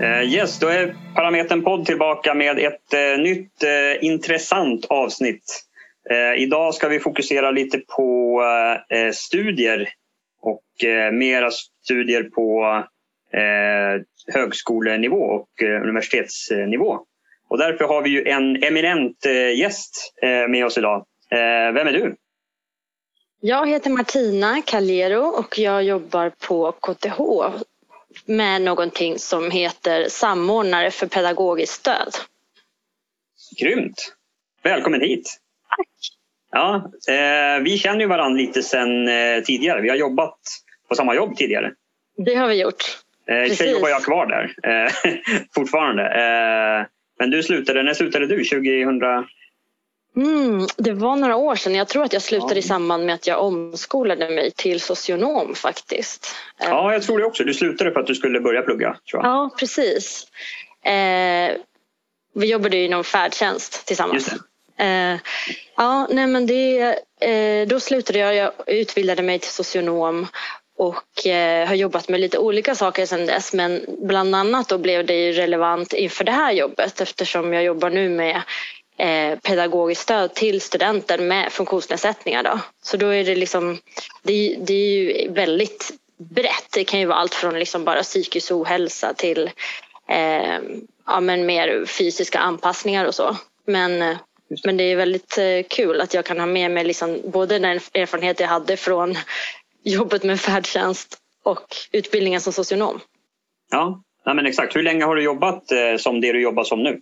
Eh, yes, då är Parametern podd tillbaka med ett eh, nytt eh, intressant avsnitt. idag ska vi fokusera lite på studier och mera studier på högskolenivå och universitetsnivå. Och därför har vi ju en eminent gäst med oss idag. Vem är du? Jag heter Martina Calero och jag jobbar på KTH med någonting som heter samordnare för pedagogiskt stöd. Grymt! Välkommen hit! Tack! Ja, eh, vi känner ju varandra lite sedan eh, tidigare. Vi har jobbat på samma jobb tidigare. Det har vi gjort. Eh, I jobbar jag kvar där eh, fortfarande. Eh, men du slutade, när slutade du? 2000? Mm, det var några år sedan. Jag tror att jag slutade ja. i samband med att jag omskolade mig till socionom faktiskt. Ja, jag tror det också. Du slutade för att du skulle börja plugga. Ja, precis. Eh, vi jobbade inom färdtjänst tillsammans. Eh, ja, nej men det, eh, då slutade jag. Jag utbildade mig till socionom och eh, har jobbat med lite olika saker sedan dess men bland annat då blev det relevant inför det här jobbet eftersom jag jobbar nu med eh, pedagogiskt stöd till studenter med funktionsnedsättningar. Då. Så då är det liksom, det, det är ju väldigt brett. Det kan ju vara allt från liksom bara psykisk ohälsa till eh, ja, men mer fysiska anpassningar och så. Men, men det är väldigt eh, kul att jag kan ha med mig liksom både den erfarenhet jag hade från jobbet med färdtjänst och utbildningen som socionom. Ja, men exakt. Hur länge har du jobbat eh, som det du jobbar som nu?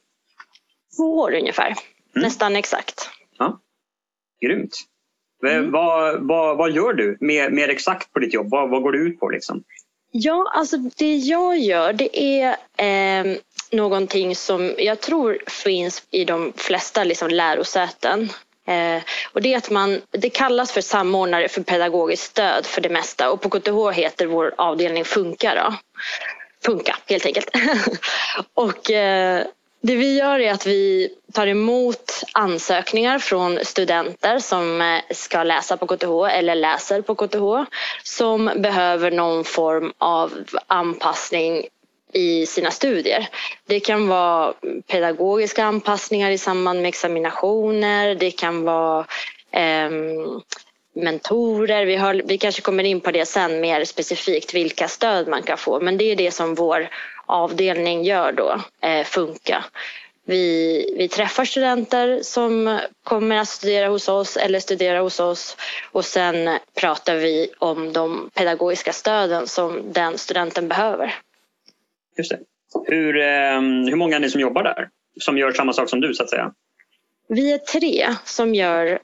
Två år ungefär. Mm. Nästan exakt. Ja. Grymt. Mm. Vad, vad, vad gör du mer, mer exakt på ditt jobb? Vad, vad går du ut på? Liksom? Ja, alltså det jag gör det är eh, någonting som jag tror finns i de flesta liksom, lärosäten. Eh, och det, är att man, det kallas för samordnare för pedagogiskt stöd för det mesta och på KTH heter vår avdelning Funka. Då. Funka helt enkelt. och eh, det vi gör är att vi tar emot ansökningar från studenter som eh, ska läsa på KTH eller läser på KTH som behöver någon form av anpassning i sina studier. Det kan vara pedagogiska anpassningar i samband med examinationer. Det kan vara eh, mentorer. Vi, har, vi kanske kommer in på det sen mer specifikt vilka stöd man kan få. Men det är det som vår avdelning gör då, eh, Funka. Vi, vi träffar studenter som kommer att studera hos oss eller studera hos oss och sen pratar vi om de pedagogiska stöden som den studenten behöver. Just det. Hur, eh, hur många är ni som jobbar där? Som gör samma sak som du så att säga? Vi är tre som gör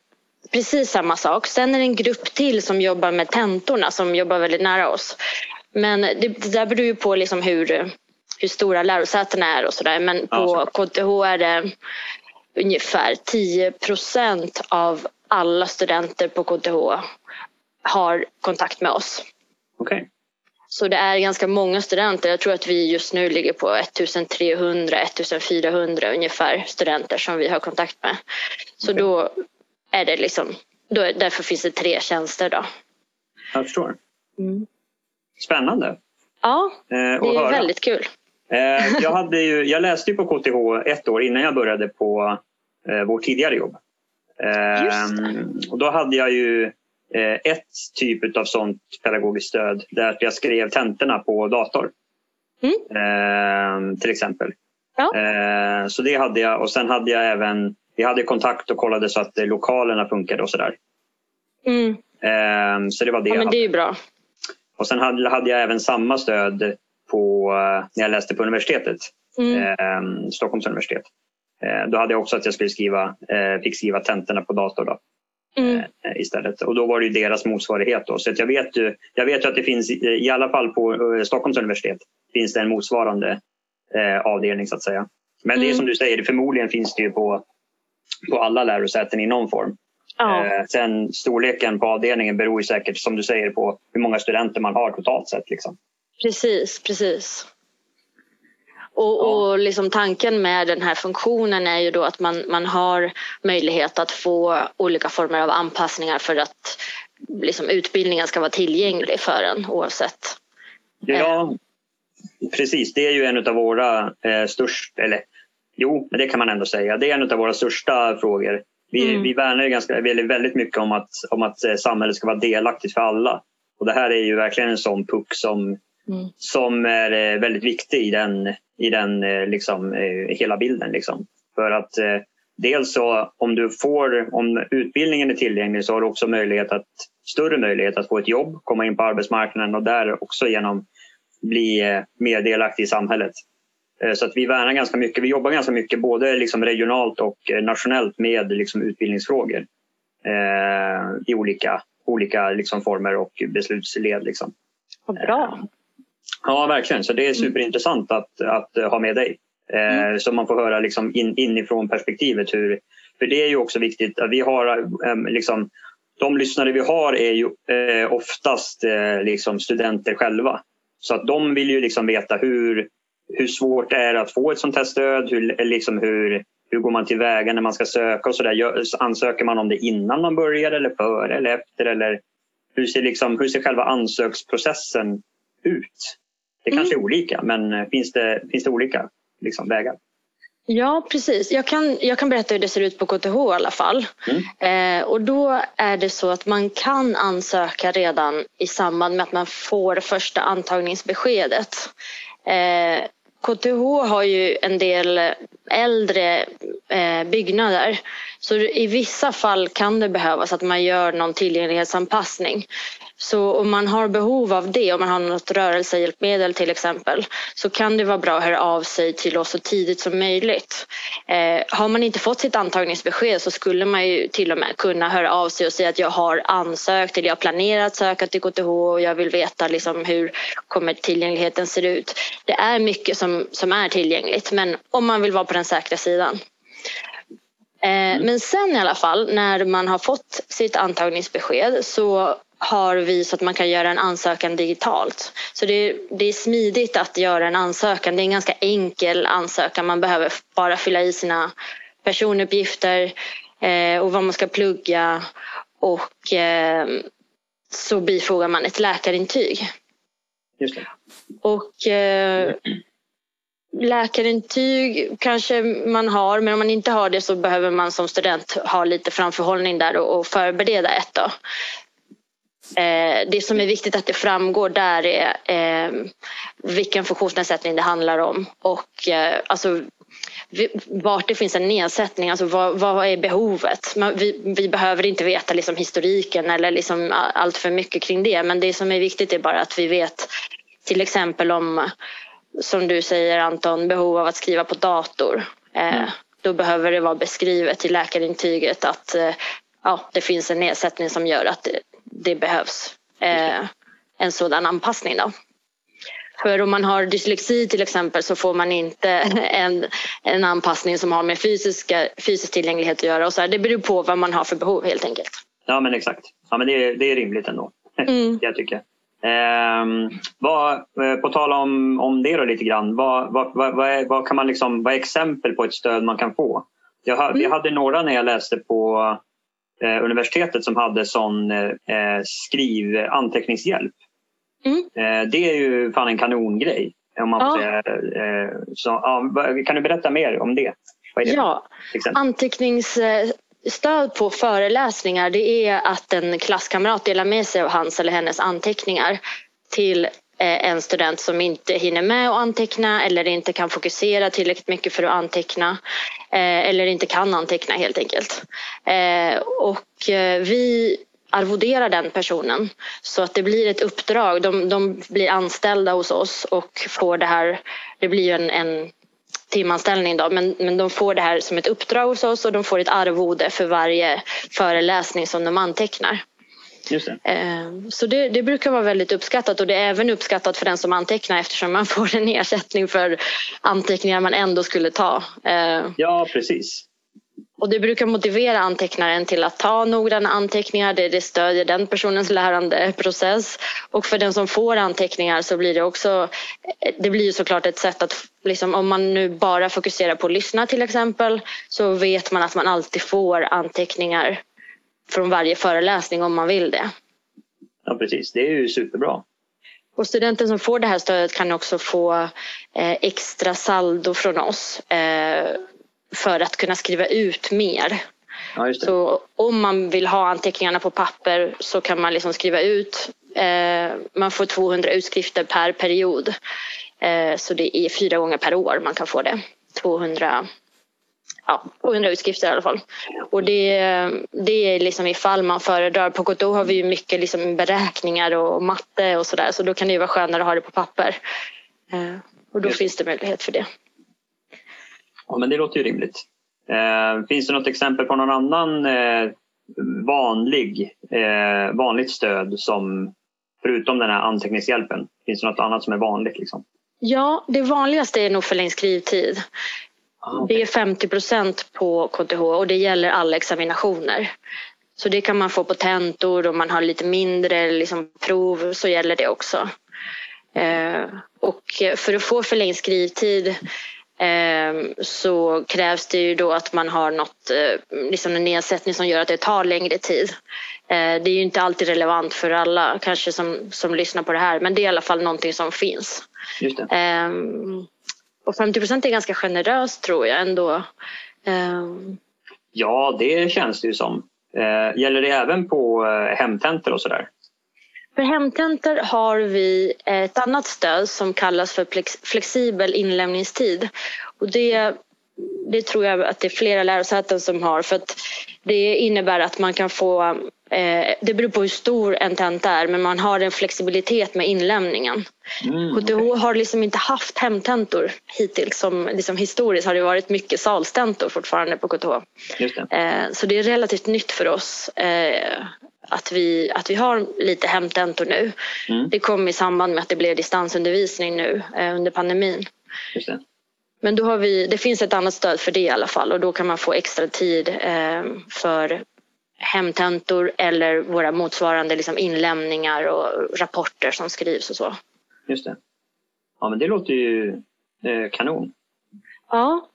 precis samma sak. Sen är det en grupp till som jobbar med tentorna som jobbar väldigt nära oss. Men det, det där beror ju på liksom hur, hur stora lärosätena är och sådär. Men på ja, KTH är det ungefär 10 procent av alla studenter på KTH har kontakt med oss. Okay. Så det är ganska många studenter. Jag tror att vi just nu ligger på 1300-1400 ungefär studenter som vi har kontakt med. Så okay. då är det liksom, då, därför finns det tre tjänster då. Jag förstår. Mm. Spännande. Ja, det är höra. väldigt kul. Eh, jag, hade ju, jag läste ju på KTH ett år innan jag började på eh, vårt tidigare jobb. Eh, och då hade jag ju ett typ av sånt pedagogiskt stöd där jag skrev tentorna på dator. Mm. till exempel. Ja. så det hade jag och sen hade jag även vi hade kontakt och kollade så att lokalerna funkade och sådär. Mm. så det var det. Ja, men det är ju bra. Och sen hade jag även samma stöd på, eh, när jag läste på universitetet, mm. eh, Stockholms universitet. Eh, då hade jag också att jag skulle skriva, eh, fick skriva tentorna på dator. Då. Mm. Eh, istället. Och då var det deras motsvarighet. Då. Så jag, vet ju, jag vet ju att det finns, i alla fall på eh, Stockholms universitet, finns det en motsvarande avdelning så att säga. Men mm. det är som du säger, förmodligen finns det ju på, på alla lärosäten i någon form. Ja. sen storleken på avdelningen beror ju säkert som du säger på hur många studenter man har totalt sett. Liksom. Precis, precis. Och, ja. och liksom tanken med den här funktionen är ju då att man, man har möjlighet att få olika former av anpassningar för att liksom, utbildningen ska vara tillgänglig för en oavsett. Ja, precis. Det är ju en av våra eh, största, eller jo, men det kan man ändå säga. Det är en av våra största frågor. Vi, mm. vi värnar ganska, väldigt mycket om att, om att eh, samhället ska vara delaktigt för alla. Och det här är ju verkligen en sån puck som, mm. som är eh, väldigt viktig i den, i den eh, liksom, hela bilden. Liksom. För att dels så om du får, om utbildningen är tillgänglig så har du också möjlighet att, större möjlighet att få ett jobb, komma in på arbetsmarknaden och där också genom bli mer delaktig i samhället. Så att vi värnar ganska mycket. Vi jobbar ganska mycket både liksom regionalt och nationellt med liksom utbildningsfrågor eh, i olika, olika liksom former och beslutsled. Liksom. Vad bra. Ja, verkligen. Så det är superintressant att, att ha med dig. Mm. Så man får höra liksom in, inifrån perspektivet. Hur, för det är ju också viktigt att vi har liksom, de lyssnare vi har är ju eh, oftast eh, liksom studenter själva. Så att de vill ju liksom veta hur, hur svårt det är att få ett sånt här stöd. Hur, liksom hur, hur går man tillväga när man ska söka och så där. Ansöker man om det innan man börjar eller före eller efter? Eller hur, ser liksom, hur ser själva ansöksprocessen ut? Det kanske mm. är olika, men eh, finns det, finns det olika liksom, vägar? Ja, precis. Jag kan, jag kan berätta hur det ser ut på KTH i alla fall. Mm. Eh, och då är det så att man kan ansöka redan i samband med att man får första antagningsbeskedet. Eh, KTH har ju en del äldre eh, byggnader så i vissa fall kan det behövas att man gör någon tillgänglighetsanpassning. Så om man har behov av det, om man har något rörelsehjälpmedel till exempel, så kan det vara bra att höra av sig till oss så tidigt som möjligt. Eh, har man inte fått sitt antagningsbesked så skulle man ju till och med kunna höra av sig och säga att jag har ansökt eller jag planerar att söka till KTH och jag vill veta liksom hur kommer tillgängligheten ser ut. Det är mycket som, som är tillgängligt men om man vill vara på den säkra sidan. Eh, mm. Men sen i alla fall när man har fått sitt antagningsbesked så har vi så att man kan göra en ansökan digitalt. Så det, det, är smidigt att göra en ansökan. Det är en ganska enkel ansökan. Man behöver bara fylla i sina personuppgifter eh, och vad man ska plugga och eh, så bifogar man ett läkarintyg. Just det. Och eh, läkarintyg kanske man har men om man inte har det så behöver man som student ha lite framförhållning där och, och förbereda ett. Då. Eh, det som är viktigt att det framgår där är eh, vilken funktionsnedsättning det handlar om och eh, alltså, vart det finns en nedsättning, alltså vad, vad är behovet? Vi, vi, behöver inte veta liksom historiken eller liksom allt för mycket kring det men det som är viktigt är bara att vi vet till exempel om, som du säger Anton, behov av att skriva på dator. Eh, mm. Då behöver det vara beskrivet i läkarintyget att eh, ja, det finns en nedsättning som gör att det behövs eh, en sådan anpassning. Då. För om man har dyslexi till exempel så får man inte en, en anpassning som har med fysiska, fysisk tillgänglighet att göra. Och så här, det beror på vad man har för behov helt enkelt. Ja men exakt. Ja, men det, är, det är rimligt ändå. Mm. jag tycker. Eh, vad, eh, på tal om, om det då lite grann. Vad, vad, vad, är, vad, kan man liksom, vad är exempel på ett stöd man kan få? Jag, mm. jag hade några när jag läste på universitetet som hade sån eh, skriv anteckningshjälp. Mm. Eh, det är ju fan en kanongrej. Om man ja. säga. Eh, så, kan du berätta mer om det? det ja, anteckningsstöd på föreläsningar det är att en klasskamrat delar med sig av hans eller hennes anteckningar till Eh, en student som inte hinner med att anteckna eller inte kan fokusera tillräckligt mycket för att anteckna eh, Eh, eller inte kan anteckna helt enkelt. Eh, och eh, vi arvoderar den personen så att det blir ett uppdrag. De, de blir anställda hos oss och får det här, det blir ju en, en timanställning då, men, men de får det här som ett uppdrag hos oss och de får ett arvode för varje föreläsning som de antecknar. Just det. Ehm, så det, det, brukar vara väldigt uppskattat och det är även uppskattat för den som antecknar eftersom man får en ersättning för anteckningar man ändå skulle ta. Ehm, ja, precis. Och det brukar motivera antecknaren till att ta noggranna anteckningar. Det, det stödjer den personens lärandeprocess. Och för den som får anteckningar så blir det också, det blir såklart ett sätt att, liksom, om man nu bara fokuserar på att lyssna till exempel, så vet man att man alltid får anteckningar från varje föreläsning om man vill det. Ja precis, det är ju superbra. Och studenten som får det här stödet kan också få eh, extra saldo från oss eh, för att kunna skriva ut mer. Ja, så om man vill ha anteckningarna på papper så kan man liksom skriva ut. Eh, man får 200 utskrifter per period. Så det är fyra gånger per år man kan få det. 200 ja, 200 utskrifter i alla fall. Och det, det är liksom ifall man föredrar. På KTH har vi ju mycket liksom beräkningar och matte och sådär så då kan det ju vara skönare att ha det på papper. Eh, och då Just. finns det möjlighet för det. Ja men det låter ju rimligt. Eh, finns det något exempel på någon annan eh, vanlig, eh, vanligt stöd som förutom den här anteckningshjälpen? Finns det något annat som är vanligt? Liksom? Ja, det vanligaste är nog förlängd skrivtid. Det är 50 procent på KTH och det gäller alla examinationer. Så det kan man få på tentor om man har lite mindre liksom, prov så gäller det också. Eh, och för att få förlängd skrivtid eh, så krävs det ju då att man har något, eh, liksom en nedsättning som gör att det tar längre tid. Eh, det är ju inte alltid relevant för alla kanske som, som lyssnar på det här men det är i alla fall någonting som finns. Just det. Ehm, och 50 procent är ganska generöst tror jag ändå. Um... Ja, det känns det ju som. Uh, gäller det även på uh, hemtentor och sådär? För hemtentor har vi ett annat stöd som kallas för flexibel inlämningstid. Och det, det tror jag att det är flera lärosäten som har för att det innebär att man kan få Eh, det beror på hur stor en tenta är men man har en flexibilitet med inlämningen. Mm, KTH okay. har liksom inte haft hemtentor hittills. Som, liksom historiskt har det varit mycket salstentor fortfarande på KTH. Det. Eh, så det är relativt nytt för oss eh, att, vi, att vi har lite hemtentor nu. Mm. Det kom i samband med att det blev distansundervisning nu eh, under pandemin. Men då har vi, det finns ett annat stöd för det i alla fall och då kan man få extra tid eh, för hemtentor eller våra motsvarande liksom inlämningar och rapporter som skrivs och så. Just det. Ja men det låter ju eh, kanon. Ja.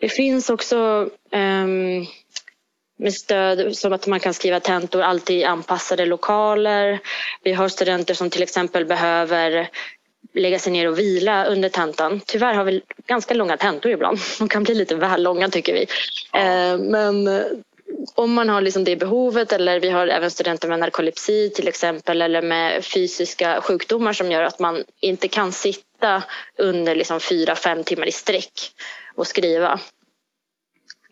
Det finns också um, med stöd som att man kan skriva tentor alltid i anpassade lokaler. Vi har studenter som till exempel behöver lägga sig ner och vila under tentan. Tyvärr har vi ganska långa tentor ibland. De kan bli lite väl långa tycker vi. Ja. Men om man har liksom det behovet eller vi har även studenter med narkolepsi till exempel eller med fysiska sjukdomar som gör att man inte kan sitta under liksom fyra, fem timmar i sträck och skriva.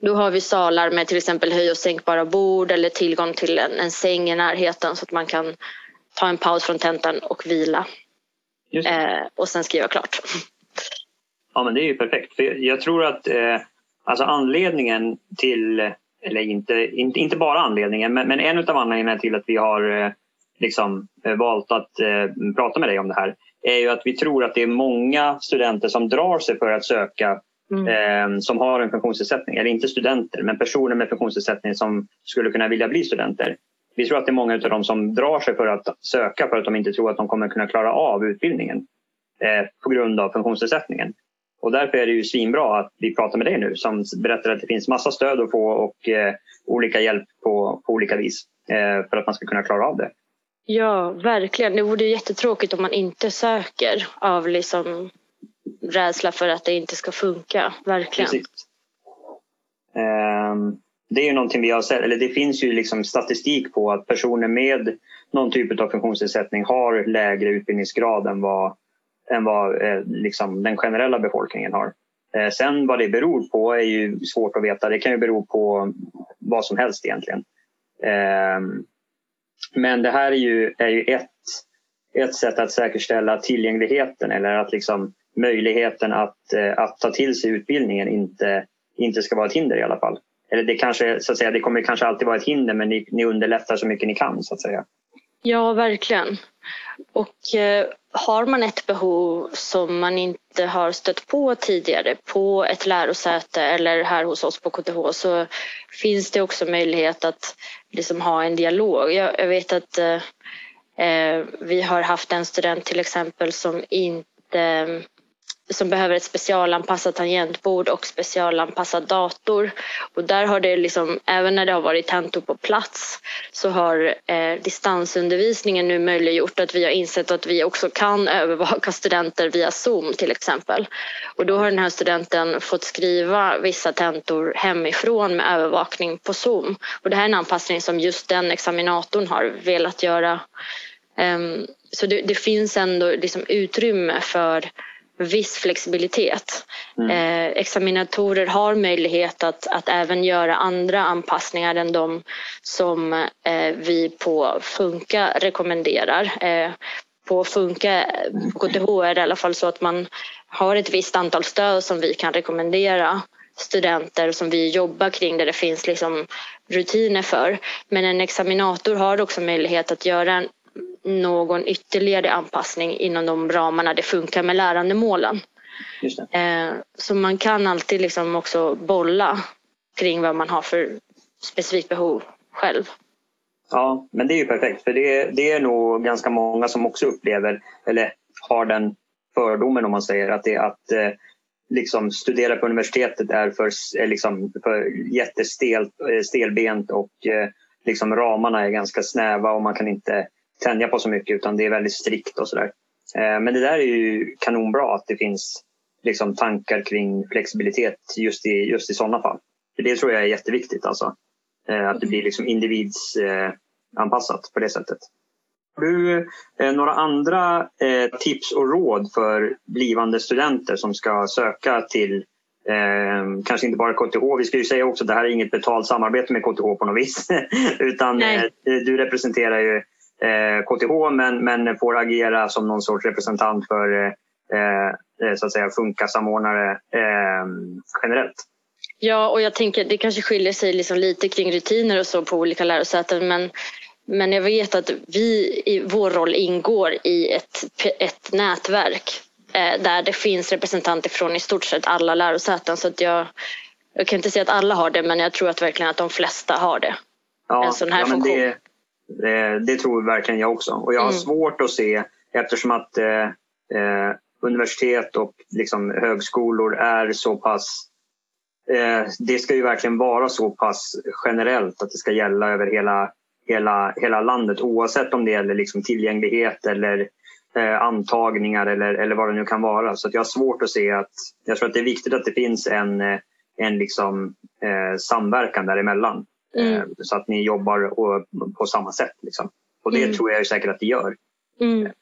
Då har vi salar med till exempel höj och sänkbara bord eller tillgång till en, en säng i närheten så att man kan ta en paus från tentan och vila. Eh, och sen skriva klart. Ja men det är ju perfekt. För jag tror att eh, alltså anledningen till eller inte, inte, inte bara anledningen, men, men en av anledningarna till att vi har eh, liksom, eh, valt att eh, prata med dig om det här är ju att vi tror att det är många studenter som drar sig för att söka mm. eh, som har en funktionsnedsättning, eller inte studenter, men personer med funktionsnedsättning som skulle kunna vilja bli studenter. Vi tror att det är många av dem som drar sig för att söka för att de inte tror att de kommer kunna klara av utbildningen eh, på grund av funktionsnedsättningen. Och därför är det ju svinbra att vi pratar med dig nu som berättar att det finns massa stöd att få och eh, olika hjälp på, på olika vis eh, för att man ska kunna klara av det. Ja, verkligen. Det vore jättetråkigt om man inte söker av liksom rädsla för att det inte ska funka. Verkligen. Precis. Eh, det är ju någonting vi har sett, eller det finns ju liksom statistik på att personer med någon typ av funktionsnedsättning har lägre utbildningsgrad än vad än vad eh, liksom den generella befolkningen har. Eh, sen vad det beror på är ju svårt att veta. Det kan ju bero på vad som helst egentligen. Eh, men det här är ju, är ju ett, ett sätt att säkerställa tillgängligheten eller att liksom möjligheten att, eh, att ta till sig utbildningen inte, inte ska vara ett hinder i alla fall. Eller det, kanske, så att säga, det kommer kanske alltid vara ett hinder men ni, ni underlättar så mycket ni kan så att säga. Ja, verkligen. Och eh, har man ett behov som man inte har stött på tidigare på ett lärosäte eller här hos oss på KTH så finns det också möjlighet att liksom ha en dialog. Jag, jag vet att eh, eh vi har haft en student till exempel som inte som behöver ett specialanpassat tangentbord och specialanpassad dator. Och där har det liksom, även när det har varit tentor på plats så har eh, distansundervisningen nu möjliggjort att vi har insett att vi också kan övervaka studenter via Zoom till exempel. Och då har den här studenten fått skriva vissa tentor hemifrån med övervakning på Zoom. Och det här är en anpassning som just den examinatorn har velat göra. Um, så det, det, finns ändå liksom utrymme för viss flexibilitet. Mm. Eh, examinatorer har möjlighet att, att även göra andra anpassningar än de som eh, vi på Funka rekommenderar. Eh, på Funka, på KTH är det i alla fall så att man har ett visst antal stöd som vi kan rekommendera studenter som vi jobbar kring där det finns liksom rutiner för. Men en examinator har också möjlighet att göra en någon ytterligare anpassning inom de ramarna det funkar med lärandemålen. Eh, så man kan alltid liksom också bolla kring vad man har för specifikt behov själv. Ja, men det är ju perfekt för det, det är nog ganska många som också upplever eller har den fördomen om man säger att det att eh, liksom studera på universitetet är för, är liksom för jättestelbent eh, och eh, liksom ramarna är ganska snäva och man kan inte tänja på så mycket utan det är väldigt strikt och sådär. Eh, men det där är ju kanonbra att det finns liksom tankar kring flexibilitet just i, just i sådana fall. För det tror jag är jätteviktigt. Alltså. Eh, att det blir liksom individsanpassat på det sättet. Har du eh, några andra tips och råd för blivande studenter som ska söka till Eh, kanske inte bara KTH. Vi ska ju säga också att det här är inget betalt samarbete med KTH på något vis. Utan eh, du representerar ju KTH eh, men, men får agera som någon sorts representant för eh, eh, så att säga Funka-samordnare generellt. Ja, och jag tänker det kanske skiljer sig liksom lite kring rutiner och så på olika lärosäten men men jag vet att vi i vår roll ingår i ett, ett nätverk eh, där det finns representanter från i stort sett alla lärosäten. Så att jag, jag kan inte säga att alla har det men jag tror att verkligen att de flesta har det. Ja, en sån här ja, funktion. Det, det tror verkligen jag också. Och jag har mm. svårt att se, eftersom att eh, eh, universitet och liksom högskolor är så pass eh, det ska ju verkligen vara så pass generellt att det ska gälla över hela, hela, hela landet oavsett om det gäller liksom tillgänglighet eller eh, antagningar eller, eller vad det nu kan vara. Så jag har svårt att se att... Jag tror att det är viktigt att det finns en, eh, en liksom, eh, samverkan däremellan. Mm. Eh, så att ni jobbar på samma sätt. Liksom. Och det mm. tror jag säkert att det gör. Mm.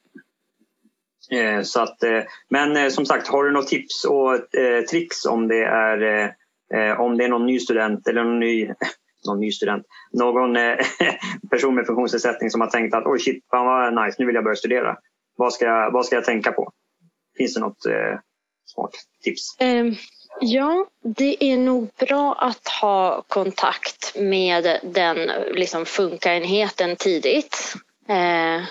Eh, så att, eh, men som sagt, har du något tips och tricks om det är, om det är någon ny student eller någon ny, någon ny student, någon person med funktionsnedsättning som har tänkt att oj shit, fan vad nice, nu vill jag börja studera. Vad ska jag, vad ska jag tänka på? Finns det något smart tips? Um, Ja, det är nog bra att ha kontakt med den liksom, funka-enheten tidigt. Eh,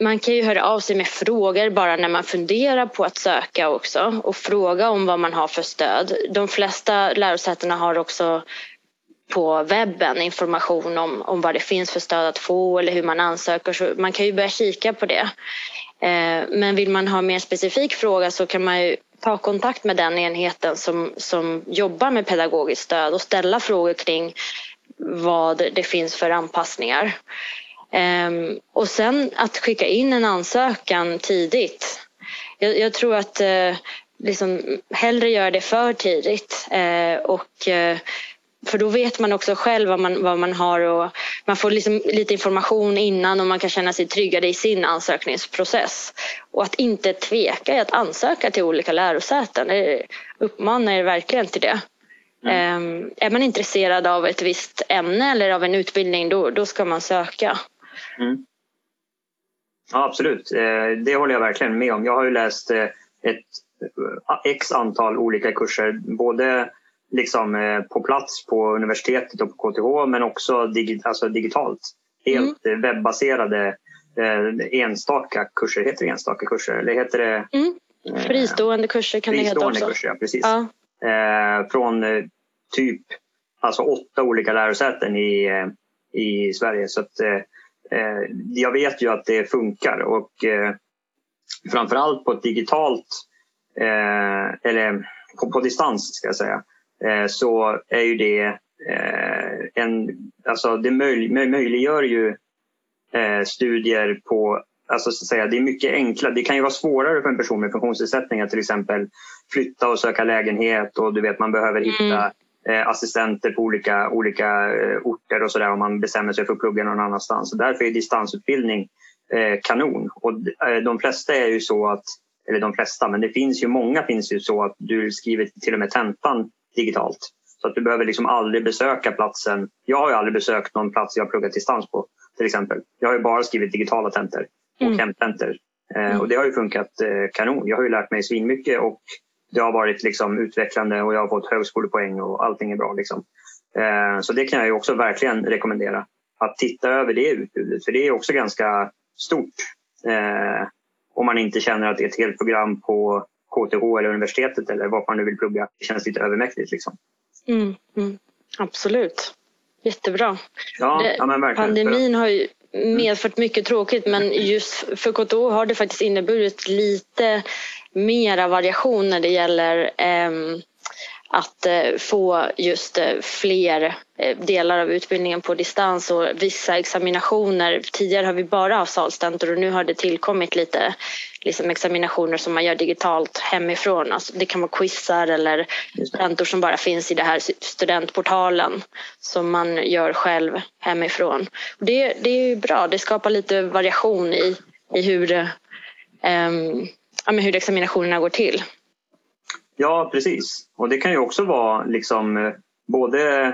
man kan ju höra av sig med frågor bara när man funderar på att söka också och fråga om vad man har för stöd. De flesta lärosätena har också på webben information om, om vad det finns för stöd att få eller hur man ansöker. Så man kan ju börja kika på det. Eh, men vill man ha mer specifik fråga så kan man ju ta kontakt med den enheten som, som jobbar med pedagogiskt stöd och ställa frågor kring vad det finns för anpassningar. Ehm, och sen att skicka in en ansökan tidigt. Jag, jag tror att eh, liksom, hellre göra det för tidigt eh, och eh, för då vet man också själv vad man, vad man har och man får liksom lite information innan och man kan känna sig tryggare i sin ansökningsprocess. Och att inte tveka i att ansöka till olika lärosäten. Jag uppmanar er verkligen till det. Mm. Um, är man intresserad av ett visst ämne eller av en utbildning då, då ska man söka. Mm. Ja, absolut, eh, det håller jag verkligen med om. Jag har ju läst eh, ett eh, x antal olika kurser, både liksom, eh, på plats på universitetet och på KTH men också digi alltså digitalt. Helt mm. webbaserade eh, enstaka kurser. Heter det enstaka kurser? Eller heter det, mm. Fristående kurser kan det heta också. Kurser, ja, precis. Ja. Eh, från eh, typ alltså åtta olika lärosäten i, eh, i Sverige. Så att, eh, jag vet ju att det funkar och eh, framförallt på ett digitalt eh, eller på, på, distans ska jag säga, eh, så är ju det eh, en, alltså det möj, möjliggör ju eh, studier på Alltså så att säga, det är mycket enklare. Det kan ju vara svårare för en person med funktionsnedsättning att till exempel flytta och söka lägenhet och du vet man behöver hitta mm. Eh, assistenter på olika, olika eh, orter och sådär om man bestämmer sig för att plugga någon annanstans. Så därför är distansutbildning eh, kanon. Och de flesta är ju så att, eller de flesta, men det finns ju många finns ju så att du skriver till och med tentan digitalt. Så att du behöver liksom aldrig besöka platsen. Jag har ju aldrig besökt någon plats jag pluggat distans på till exempel. Jag har ju bara skrivit digitala tentor och mm. hemtentor. Mm. Och det har ju funkat kanon. Jag har ju lärt mig svinmycket och det har varit liksom utvecklande och jag har fått högskolepoäng och allting är bra. Liksom. Eh, så det kan jag också verkligen rekommendera. Att titta över det utbudet, för det är också ganska stort. Eh, om man inte känner att det är ett helt program på KTH eller universitetet eller vad man nu vill plugga. Det känns lite övermäktigt. Liksom. Mm, mm, absolut. Jättebra. Ja, det, ja, pandemin har ju medfört mycket tråkigt men just för KTH har det faktiskt inneburit lite mera variation när det gäller ehm, att eh, få just eh, fler eh, delar av utbildningen på distans och vissa examinationer. Tidigare har vi bara haft salstentor och nu har det tillkommit lite liksom examinationer som man gör digitalt hemifrån. Alltså det kan vara quizar eller tentor som bara finns i det här studentportalen som man gör själv hemifrån. Det, det är bra, det skapar lite variation i, i hur, um, ja, hur examinationerna går till. Ja, precis. Och det kan ju också vara liksom både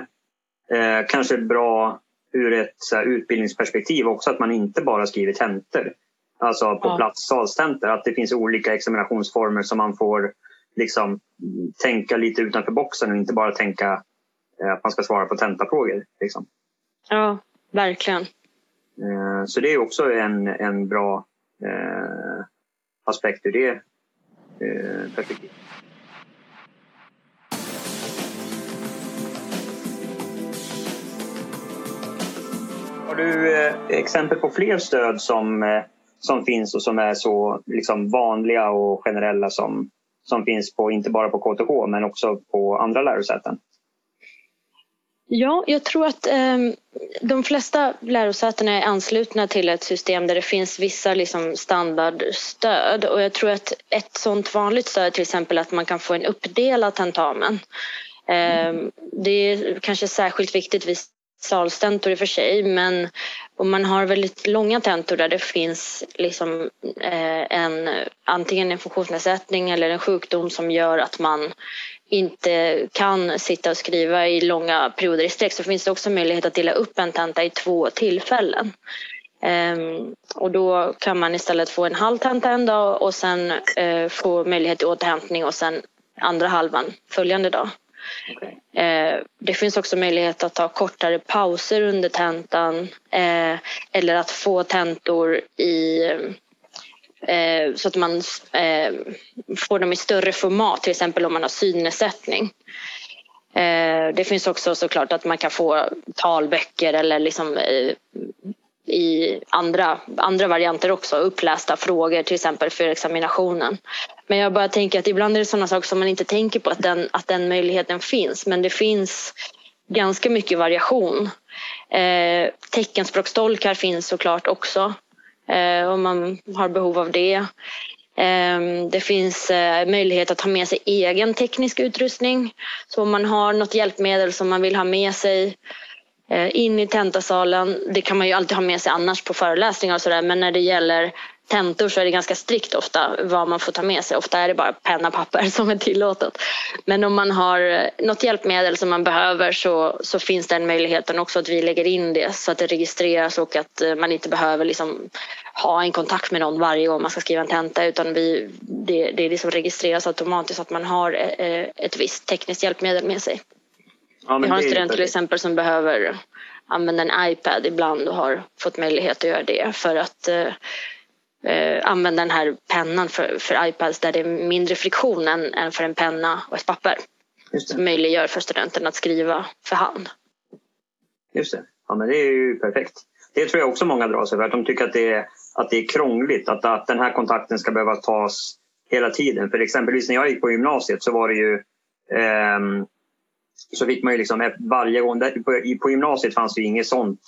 eh, kanske bra ur ett här, utbildningsperspektiv också att man inte bara skriver tentor. Alltså på ja. plats salstentor, att det finns olika examinationsformer som man får liksom tänka lite utanför boxen och inte bara tänka eh, att man ska svara på tentafrågor. Liksom. Ja, verkligen. Eh, så det är också en, en bra eh, aspekt ur det eh, perspektivet. Du eh, exempel på fler stöd som, eh, som finns och som är så liksom, vanliga och generella som, som finns på, inte bara på KTH men också på andra lärosäten? Ja, jag tror att eh, de flesta lärosäten är anslutna till ett system där det finns vissa liksom, standardstöd och jag tror att ett sådant vanligt stöd är till exempel att man kan få en uppdelad tentamen. Eh, det är kanske särskilt viktigt vid salstentor i och för sig men om man har väldigt långa tentor där det finns liksom, eh, en, antingen en funktionsnedsättning eller en sjukdom som gör att man inte kan sitta och skriva i långa perioder i sträck så finns det också möjlighet att dela upp en tenta i två tillfällen. Um, och då kan man istället få en halv tenta en dag och sen uh, få möjlighet till återhämtning och sen andra halvan följande dag. Okay. Eh, det finns också möjlighet att ta kortare pauser under tentan eh, eller att få tentor i eh, så att man eh, får dem i större format, till exempel om man har synnedsättning. Eh, det finns också såklart att man kan få talböcker eller liksom eh, i andra, andra varianter också, upplästa frågor till exempel för examinationen. Men jag bara tänker att ibland är det sådana saker som man inte tänker på att den, att den möjligheten finns. Men det finns ganska mycket variation. Eh, teckenspråkstolkar finns såklart också eh, om man har behov av det. Eh, det finns eh, möjlighet att ha med sig egen teknisk utrustning. Så om man har något hjälpmedel som man vill ha med sig Eh, in i tentasalen. Det kan man ju alltid ha med sig annars på föreläsningar och sådär men när det gäller tentor så är det ganska strikt ofta vad man får ta med sig. Ofta är det bara penna och papper som är tillåtet. Men om man har eh, något hjälpmedel som man behöver så, så finns den möjligheten också att vi lägger in det så att det registreras och att eh, man inte behöver liksom ha en kontakt med någon varje gång man ska skriva en tenta utan vi, det, det liksom registreras automatiskt att man har ett visst tekniskt hjälpmedel med sig. Ja, Vi har en student till exempel som behöver använda en iPad ibland och har fått möjlighet att göra det för att eh, använda den här pennan för, för iPads där det är mindre friktion än, än för en penna och ett papper. Som möjliggör för studenten att skriva för hand. Just det. Ja, men det är ju perfekt. Det tror jag också många drar sig för. Att de tycker att det är, att det är krångligt. Att, att den här kontakten ska behöva tas hela tiden. För exempelvis när jag gick på gymnasiet så var det ju eh, så fick man ju liksom varje gång, på, gymnasiet fanns det inget sånt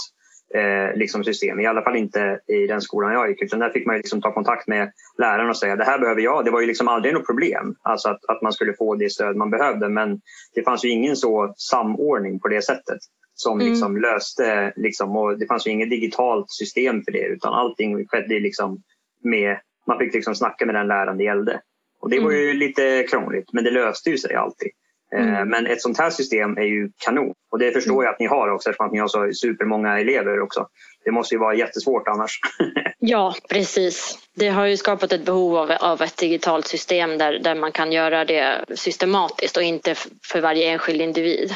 eh, liksom system. I alla fall inte i den skolan jag gick. Utan där fick man liksom ta kontakt med läraren och säga det här behöver jag. Det var ju liksom aldrig något problem alltså att, att man skulle få det stöd man behövde. Men det fanns ju ingen så samordning på det sättet som mm. liksom löste... Liksom, och det fanns ju inget digitalt system för det utan allting skedde liksom med... Man fick liksom snacka med den läraren det gällde. Och det var ju mm. lite krångligt men det löste ju sig alltid. Eh, mm. Men ett sånt här system är ju kanon. Och det förstår jag att ni har också eftersom att ni har så supermånga elever också. Det måste ju vara jättesvårt annars. ja, precis. Det har ju skapat ett behov av, av ett digitalt system där, där man kan göra det systematiskt och inte för varje enskild individ.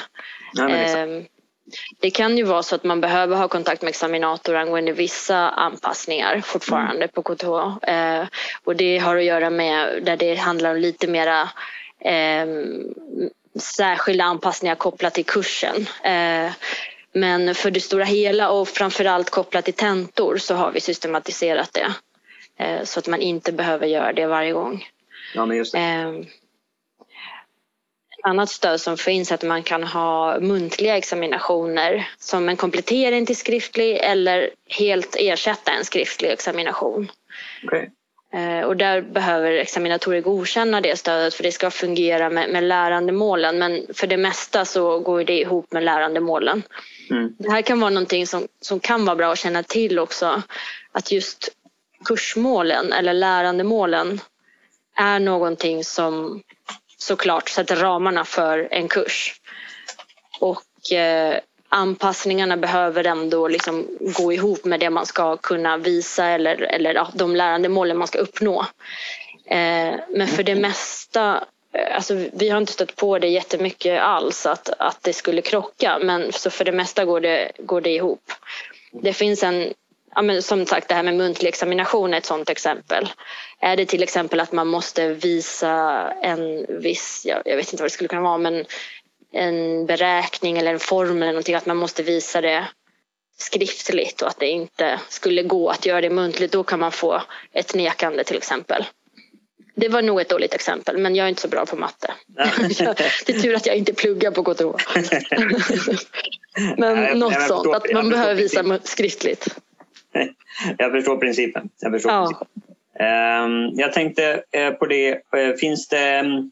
Ja, eh, det kan ju vara så att man behöver ha kontakt med examinator angående vissa anpassningar fortfarande mm. på KTH. Eh, och det har att göra med där det handlar om lite mera eh, särskilda anpassningar kopplat till kursen. Eh, men för det stora hela och framförallt kopplat till tentor så har vi systematiserat det. Eh, så att man inte behöver göra det varje gång. Ja, men just det. Ehm, ett annat stöd som finns är att man kan ha muntliga examinationer som en komplettering till skriftlig eller helt ersätta en skriftlig examination. Okay. Eh, och där behöver examinatorer godkänna det stödet för det ska fungera med, med lärandemålen. Men för det mesta så går det ihop med lärandemålen. Mm. Det här kan vara någonting som, som kan vara bra att känna till också. Att just kursmålen eller lärandemålen är någonting som såklart sätter ramarna för en kurs. Och eh, anpassningarna behöver ändå liksom gå ihop med det man ska kunna visa eller, eller ja, de lärandemålen man ska uppnå. Eh, men för det mesta eh, Alltså, vi har inte stött på det jättemycket alls att, att det skulle krocka men så för det mesta går det, går det ihop. Det finns en, ja, men som sagt det här med muntlig examination är ett sådant exempel. Är det till exempel att man måste visa en viss, jag, jag vet inte vad det skulle kunna vara men en beräkning eller en formel eller någonting, att man måste visa det skriftligt och att det inte skulle gå att göra det muntligt. Då kan man få ett nekande till exempel. Det var nog ett dåligt exempel, men jag är inte så bra på matte. det är tur att jag inte pluggar på KTH. men Nej, något sånt, att man behöver visa skriftligt. Jag förstår principen. Jag, förstår ja. principen. Ehm, jag tänkte eh, på det, eh, finns det mm,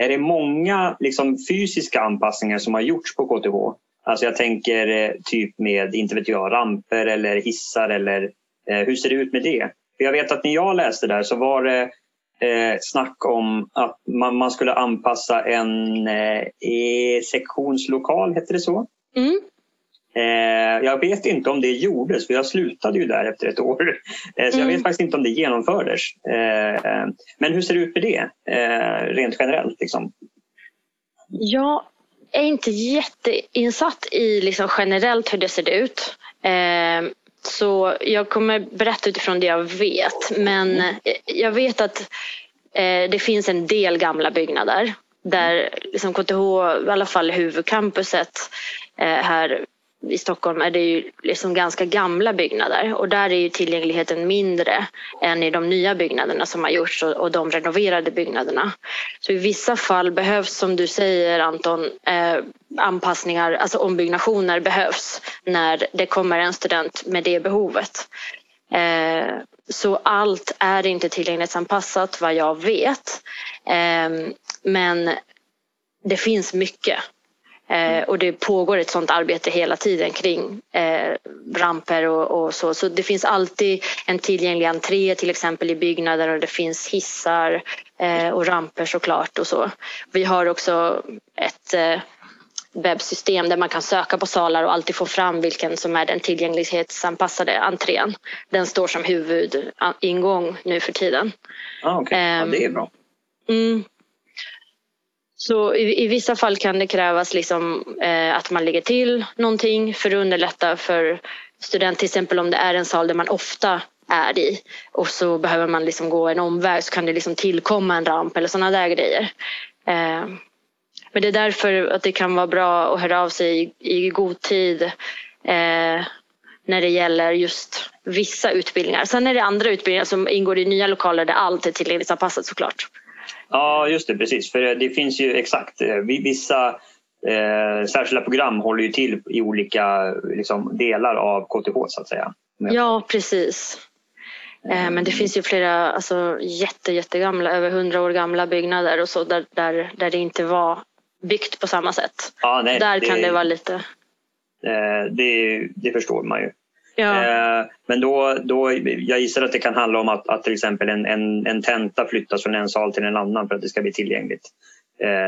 är det många liksom, fysiska anpassningar som har gjorts på KTH? Alltså jag tänker eh, typ med, inte vet jag, ramper eller hissar eller eh, hur ser det ut med det? För jag vet att när jag läste där så var det eh, snack om att man, man skulle anpassa en eh, sektionslokal, hette det så? Mm. Eh, jag vet inte om det gjordes, för jag slutade ju där efter ett år. Eh, så jag vet mm. faktiskt inte om det genomfördes. Eh, men hur ser det ut med det, rent generellt? Liksom? Jag är inte jätteinsatt i liksom generellt hur det ser ut. Så jag kommer berätta utifrån det jag vet. Men mm. jag vet att det finns en del gamla byggnader där liksom KTH, i alla fall huvudcampuset här i Stockholm är det ju liksom ganska gamla byggnader och där är ju tillgängligheten mindre än i de nya byggnaderna som har gjorts och, de renoverade byggnaderna. Så i vissa fall behövs, som du säger Anton, eh, anpassningar, alltså ombyggnationer behövs när det kommer en student med det behovet. Eh, så allt är inte tillgänglighetsanpassat vad jag vet. Eh, men det finns mycket Eh, och det pågår ett sådant arbete hela tiden kring eh, ramper och, och, så. Så det finns alltid en tillgänglig entré till exempel i byggnader och det finns hissar eh, och ramper såklart och så. Vi har också ett eh, webbsystem där man kan söka på salar och alltid få fram vilken som är den tillgänglighetsanpassade entrén. Den står som huvudingång nu för tiden. Ah, okay. ja, det är bra. Mm, så i, i, vissa fall kan det krävas liksom, eh, att man lägger till någonting för att underlätta för student. Till exempel om det är en sal där man ofta är i och så behöver man liksom gå en omväg så kan det liksom tillkomma en ramp eller sådana där grejer. Eh, men det är därför att det kan vara bra att höra av sig i, i god tid eh, när det gäller just vissa utbildningar. Sen är det andra utbildningar som ingår i nya lokaler där allt är tillgänglighetsanpassat såklart. Ja, just det, precis. För det finns ju exakt eh, vissa eh, särskilda program håller ju till i olika liksom, delar av KTH så att säga. Ja, precis. Eh, men det finns ju flera alltså, jätte, jättegamla, över hundra år gamla byggnader och så där, där, där det inte var byggt på samma sätt. Ja, nej, där det, kan det vara lite... Eh, det, det förstår man ju. Ja. Eh, men då, då, jag gissar att det kan handla om att, att till exempel en, en, en tenta flyttas från en sal till en annan för att det ska bli tillgängligt.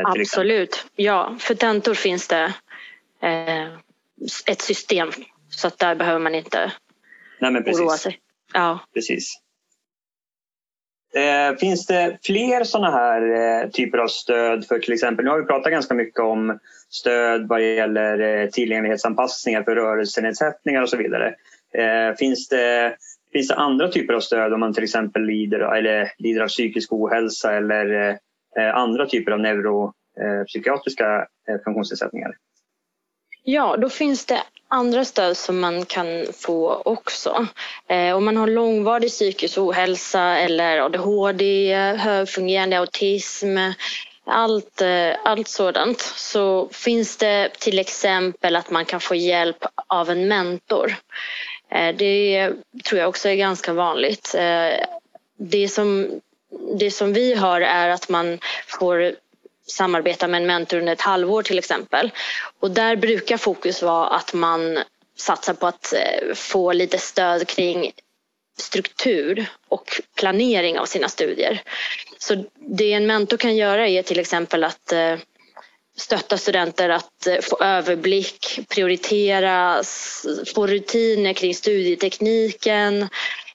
Absolut, exempel. ja. För tentor finns det eh, ett system så att där behöver man inte Nej, men precis. oroa sig. Ja. Precis. Eh, finns det fler sådana här eh, typer av stöd för till exempel, nu har vi pratat ganska mycket om stöd vad gäller eh, tillgänglighetsanpassningar för rörelsenedsättningar och så vidare. Eh, finns, det, finns det andra typer av stöd om man till exempel lider, eller lider av psykisk ohälsa eller eh, andra typer av neuropsykiatriska eh, funktionsnedsättningar? Ja, då finns det andra stöd som man kan få också. Eh, om man har långvarig psykisk ohälsa eller ADHD, högfungerande autism, allt, eh, allt sådant så finns det till exempel att man kan få hjälp av en mentor. Eh, det tror jag också är ganska vanligt. Eh, det som, det som vi har är att man får samarbeta med en mentor under ett halvår till exempel. Och där brukar fokus vara att man satsar på att eh, få lite stöd kring struktur och planering av sina studier. Så det en mentor kan göra är till exempel att eh, stötta studenter att eh, få överblick, prioritera, få rutiner kring studietekniken,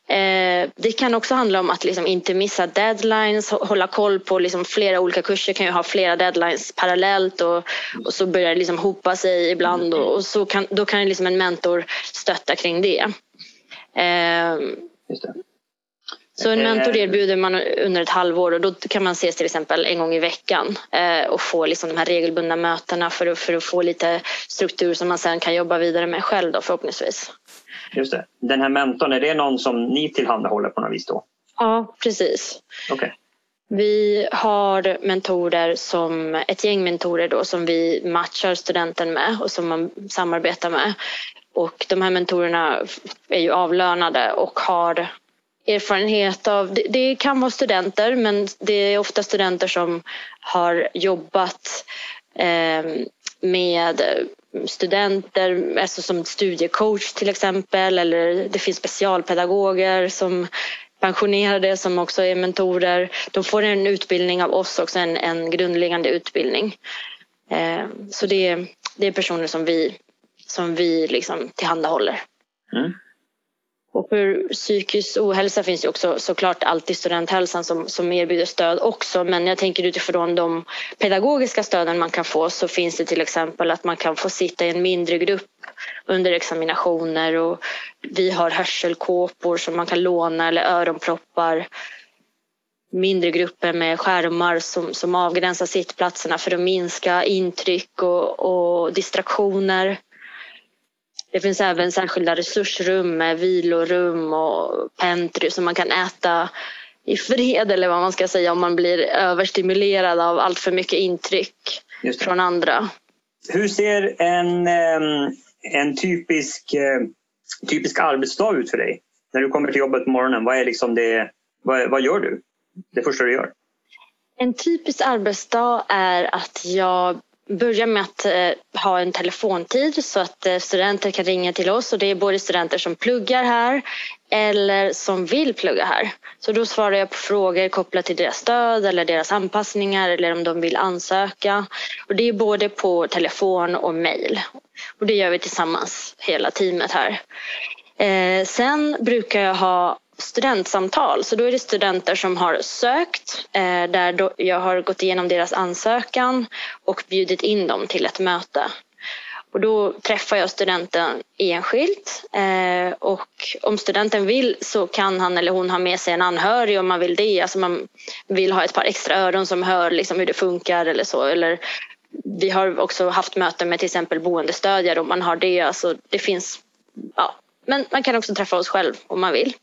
eh, det kan också handla om att liksom inte missa deadlines, hålla koll på liksom flera olika kurser kan ju ha flera deadlines parallellt och, och så börjar det liksom hopa sig ibland och, och så kan, då kan liksom en mentor stötta kring det. Eh, så en mentor eh, erbjuder man under ett halvår och då kan man ses till exempel en gång i veckan eh, och få liksom de här regelbundna mötena för att, för att få lite struktur som man sen kan jobba vidare med själv då förhoppningsvis. Just det. Den här mentorn, är det någon som ni tillhandahåller på något vis då? Ja, precis. Okay. Vi har mentorer som, ett gäng mentorer då som vi matchar studenten med och som man samarbetar med. Och de här mentorerna är ju avlönade och har erfarenhet av, det, det kan vara studenter men det är ofta studenter som har jobbat eh, med studenter, alltså som studiecoach till exempel eller det finns specialpedagoger som pensionerade som också är mentorer. De får en utbildning av oss också, en, en grundläggande utbildning. Eh, så det, det är personer som vi, som vi liksom tillhandahåller. Mm. Och för psykisk ohälsa finns ju också såklart alltid studenthälsan som, som erbjuder stöd också. Men jag tänker utifrån de pedagogiska stöden man kan få så finns det till exempel att man kan få sitta i en mindre grupp under examinationer och vi har hörselkåpor som man kan låna eller öronproppar mindre grupper med skärmar som, som avgränsar sittplatserna för att minska intryck och, och distraktioner. Det finns även särskilda resursrum med vilorum och pentry som man kan äta i fred eller vad man ska säga om man blir överstimulerad av allt för mycket intryck från andra. Hur ser en, en typisk, typisk arbetsdag ut för dig? När du kommer till jobbet på morgonen, vad, är liksom det, vad, vad gör du? Det första du gör? En typisk arbetsdag är att jag börja med att eh, ha en telefontid så att eh, studenter kan ringa till oss och det är både studenter som pluggar här eller som vill plugga här. Så då svarar jag på frågor kopplat till deras stöd eller deras anpassningar eller om de vill ansöka. Och det är både på telefon och mejl. Och det gör vi tillsammans, hela teamet här. Eh, sen brukar jag ha studentsamtal. Så då är det studenter som har sökt eh, där jag har gått igenom deras ansökan och bjudit in dem till ett möte. Och då träffar jag studenten enskilt eh, och om studenten vill så kan han eller hon ha med sig en anhörig om man vill det. Alltså man vill ha ett par extra öron som hör liksom hur det funkar eller så. Eller vi har också haft möten med till exempel boendestödjare om man har det. Alltså det finns ja, men man kan också träffa oss själv om man vill.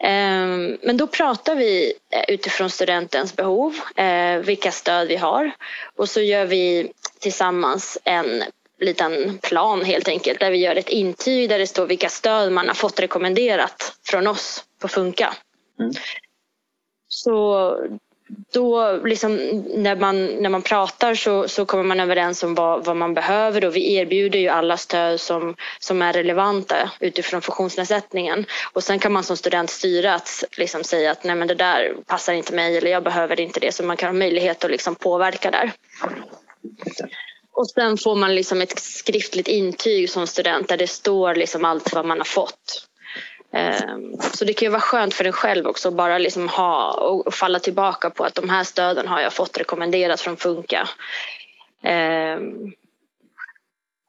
Ehm, men då pratar vi eh, utifrån studentens behov, eh, vilka stöd vi har och så gör vi tillsammans en liten plan helt enkelt där vi gör ett intyg där det står vilka stöd man har fått rekommenderat från oss på Funka. Mm. Så då liksom, när, man, när man pratar så, så kommer man överens om vad, vad man behöver och vi erbjuder ju alla stöd som, som är relevanta utifrån funktionsnedsättningen. Och sen kan man som student styra att liksom säga att nej men det där passar inte mig eller jag behöver inte det så man kan ha möjlighet att liksom påverka där. Och sen får man liksom ett skriftligt intyg som student där det står liksom allt vad man har fått. Ehm, så det kan ju vara skönt för en själv också bara liksom ha och falla tillbaka på att de här stöden har jag fått rekommenderat från Funka. Ehm,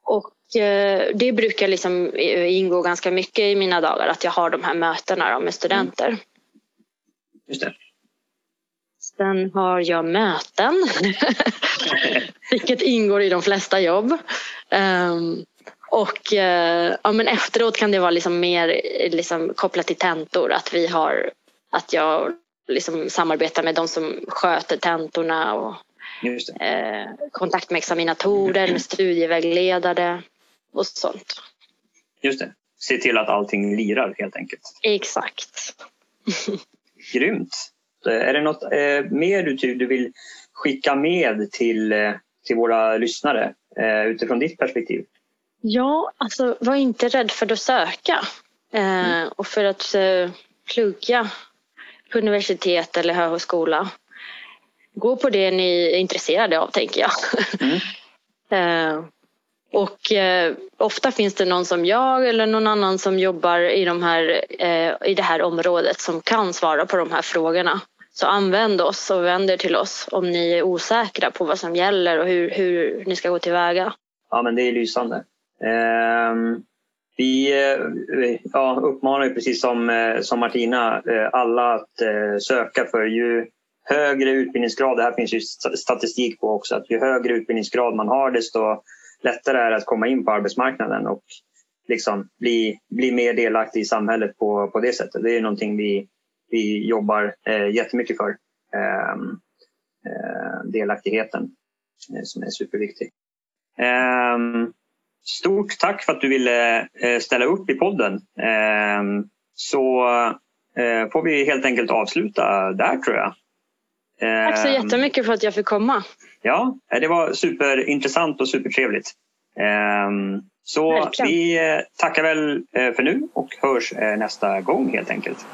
och eh, det brukar liksom ingå ganska mycket i mina dagar att jag har de här mötena med studenter. Mm. Just det. Sen har jag möten, vilket ingår i de flesta jobb. Och eh, ja, men efteråt kan det vara liksom mer liksom, kopplat till tentor. Att, vi har, att jag liksom samarbetar med de som sköter tentorna och eh, kontakt med examinatorer, med studievägledare och sånt. Just det. Se till att allting lirar helt enkelt. Exakt. Grymt. Är det något eh, mer du, du vill skicka med till, eh, till våra lyssnare eh, utifrån ditt perspektiv? Ja, alltså var inte rädd för att söka eh, och för att eh, plugga på universitet eller högskola. Gå på det ni är intresserade av, tänker jag. Mm. eh, och eh, ofta finns det någon som jag eller någon annan som jobbar i, de här, eh, i det här området som kan svara på de här frågorna. Så använd oss och vänd er till oss om ni är osäkra på vad som gäller och hur, hur ni ska gå tillväga. Ja, men det är lysande. Ehm, vi eh, ja, uppmanar ju precis som, eh, som Martina eh, alla att eh, söka för ju högre utbildningsgrad, det här finns ju statistik på också, att ju högre utbildningsgrad man har desto lättare är det att komma in på arbetsmarknaden och liksom bli, bli mer delaktig i samhället på, på det sättet. Det är någonting vi, vi jobbar eh, jättemycket för. Ehm, eh, delaktigheten eh, som är superviktig. Eh, Stort tack för att du ville eh, ställa upp i podden. Ehm, så eh, får vi helt enkelt avsluta där tror jag. Tack så ehm, jättemycket för att jag fick komma. Ja, det var superintressant och supertrevligt. Ehm, så Verkligen. vi eh, tackar väl för nu och hörs nästa gång helt enkelt.